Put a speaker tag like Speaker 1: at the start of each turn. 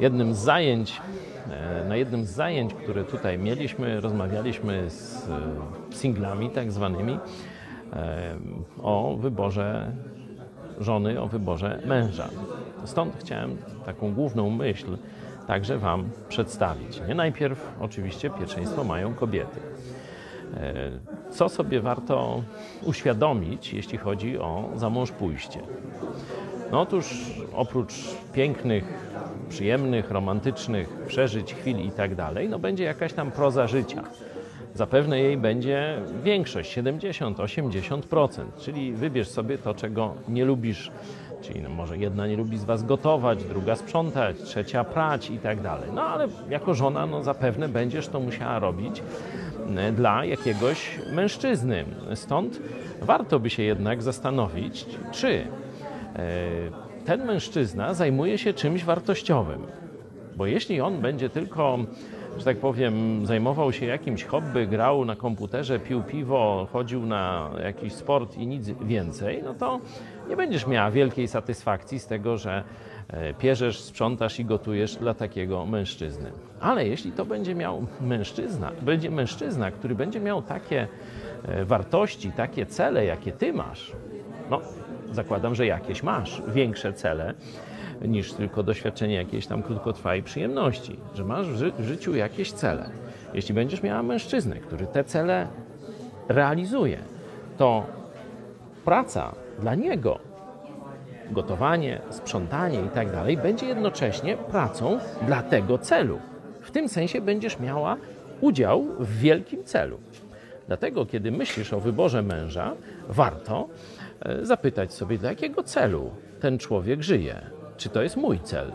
Speaker 1: Jednym z zajęć, e, na jednym z zajęć, które tutaj mieliśmy, rozmawialiśmy z e, singlami tak zwanymi e, o wyborze żony, o wyborze męża. Stąd chciałem taką główną myśl także Wam przedstawić. Nie najpierw oczywiście pierwszeństwo mają kobiety. Co sobie warto uświadomić, jeśli chodzi o zamąż pójście? No otóż oprócz pięknych, przyjemnych, romantycznych przeżyć, chwil i tak dalej, no będzie jakaś tam proza życia. Zapewne jej będzie większość, 70-80%, czyli wybierz sobie to, czego nie lubisz. Czyli no może jedna nie lubi z Was gotować, druga sprzątać, trzecia prać i tak dalej. No ale jako żona, no zapewne będziesz to musiała robić e, dla jakiegoś mężczyzny. Stąd warto by się jednak zastanowić, czy ten mężczyzna zajmuje się czymś wartościowym. Bo jeśli on będzie tylko, że tak powiem, zajmował się jakimś hobby, grał na komputerze, pił piwo, chodził na jakiś sport i nic więcej, no to nie będziesz miała wielkiej satysfakcji z tego, że e, pierzesz, sprzątasz i gotujesz dla takiego mężczyzny. Ale jeśli to będzie miał mężczyzna, będzie mężczyzna, który będzie miał takie e, wartości, takie cele, jakie ty masz, no zakładam, że jakieś masz większe cele niż tylko doświadczenie jakiejś tam krótkotrwałej przyjemności, że masz w, ży w życiu jakieś cele. Jeśli będziesz miała mężczyznę, który te cele realizuje, to praca dla niego, gotowanie, sprzątanie i tak dalej, będzie jednocześnie pracą dla tego celu. W tym sensie będziesz miała udział w wielkim celu. Dlatego, kiedy myślisz o wyborze męża, warto E, zapytać sobie, dla jakiego celu ten człowiek żyje. Czy to jest mój cel?